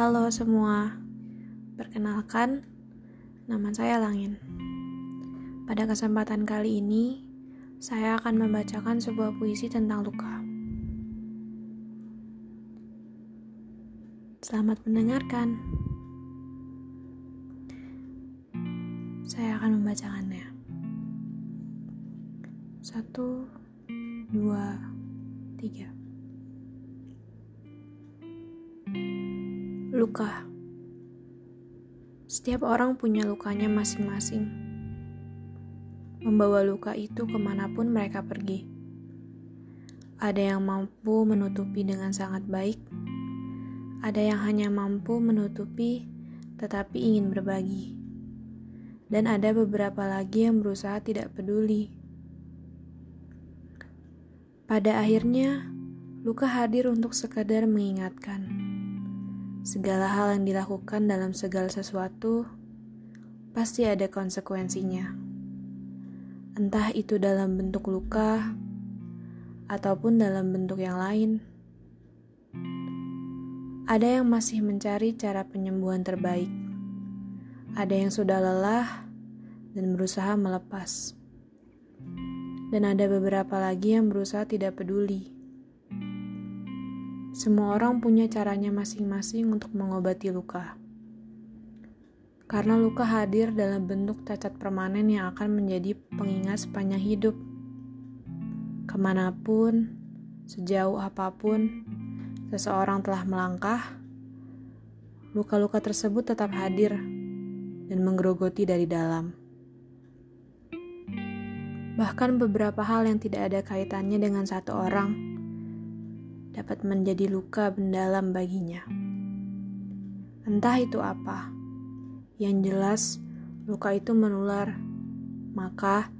Halo semua, perkenalkan, nama saya Langin. Pada kesempatan kali ini, saya akan membacakan sebuah puisi tentang luka. Selamat mendengarkan. Saya akan membacakannya. Satu, dua, tiga. Luka. Setiap orang punya lukanya masing-masing. Membawa luka itu ke mana pun mereka pergi. Ada yang mampu menutupi dengan sangat baik. Ada yang hanya mampu menutupi tetapi ingin berbagi. Dan ada beberapa lagi yang berusaha tidak peduli. Pada akhirnya, luka hadir untuk sekadar mengingatkan Segala hal yang dilakukan dalam segala sesuatu pasti ada konsekuensinya. Entah itu dalam bentuk luka ataupun dalam bentuk yang lain. Ada yang masih mencari cara penyembuhan terbaik. Ada yang sudah lelah dan berusaha melepas. Dan ada beberapa lagi yang berusaha tidak peduli semua orang punya caranya masing-masing untuk mengobati luka. Karena luka hadir dalam bentuk cacat permanen yang akan menjadi pengingat sepanjang hidup. Ke mana pun, sejauh apa pun, seseorang telah melangkah, luka-luka tersebut tetap hadir dan menggerogoti dari dalam. Bahkan beberapa hal yang tidak ada kaitannya dengan satu orang dapat menjadi luka mendalam baginya. Entah itu apa, yang jelas luka itu menular. Maka,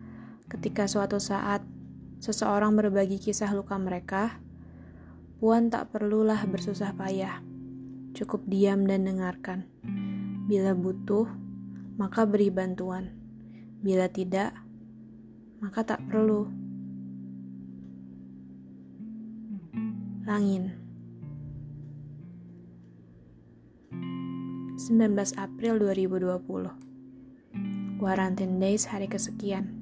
ketika suatu saat seseorang berbagi kisah luka mereka, Puan tak perlulah bersusah payah, cukup diam dan dengarkan. Bila butuh, maka beri bantuan. Bila tidak, maka tak perlu. Langin 19 April 2020 Quarantine Days hari kesekian.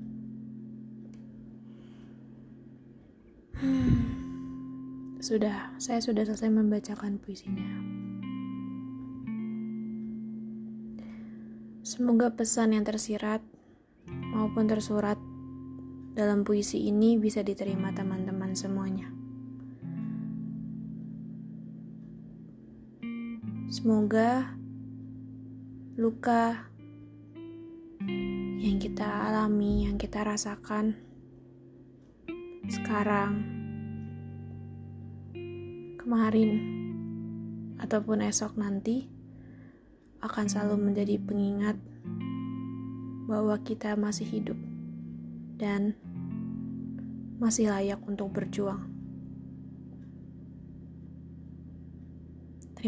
Hmm, Sudah, saya sudah selesai membacakan puisinya. Semoga pesan yang tersirat maupun tersurat dalam puisi ini bisa diterima teman-teman semuanya. Semoga luka yang kita alami, yang kita rasakan sekarang, kemarin, ataupun esok nanti akan selalu menjadi pengingat bahwa kita masih hidup dan masih layak untuk berjuang.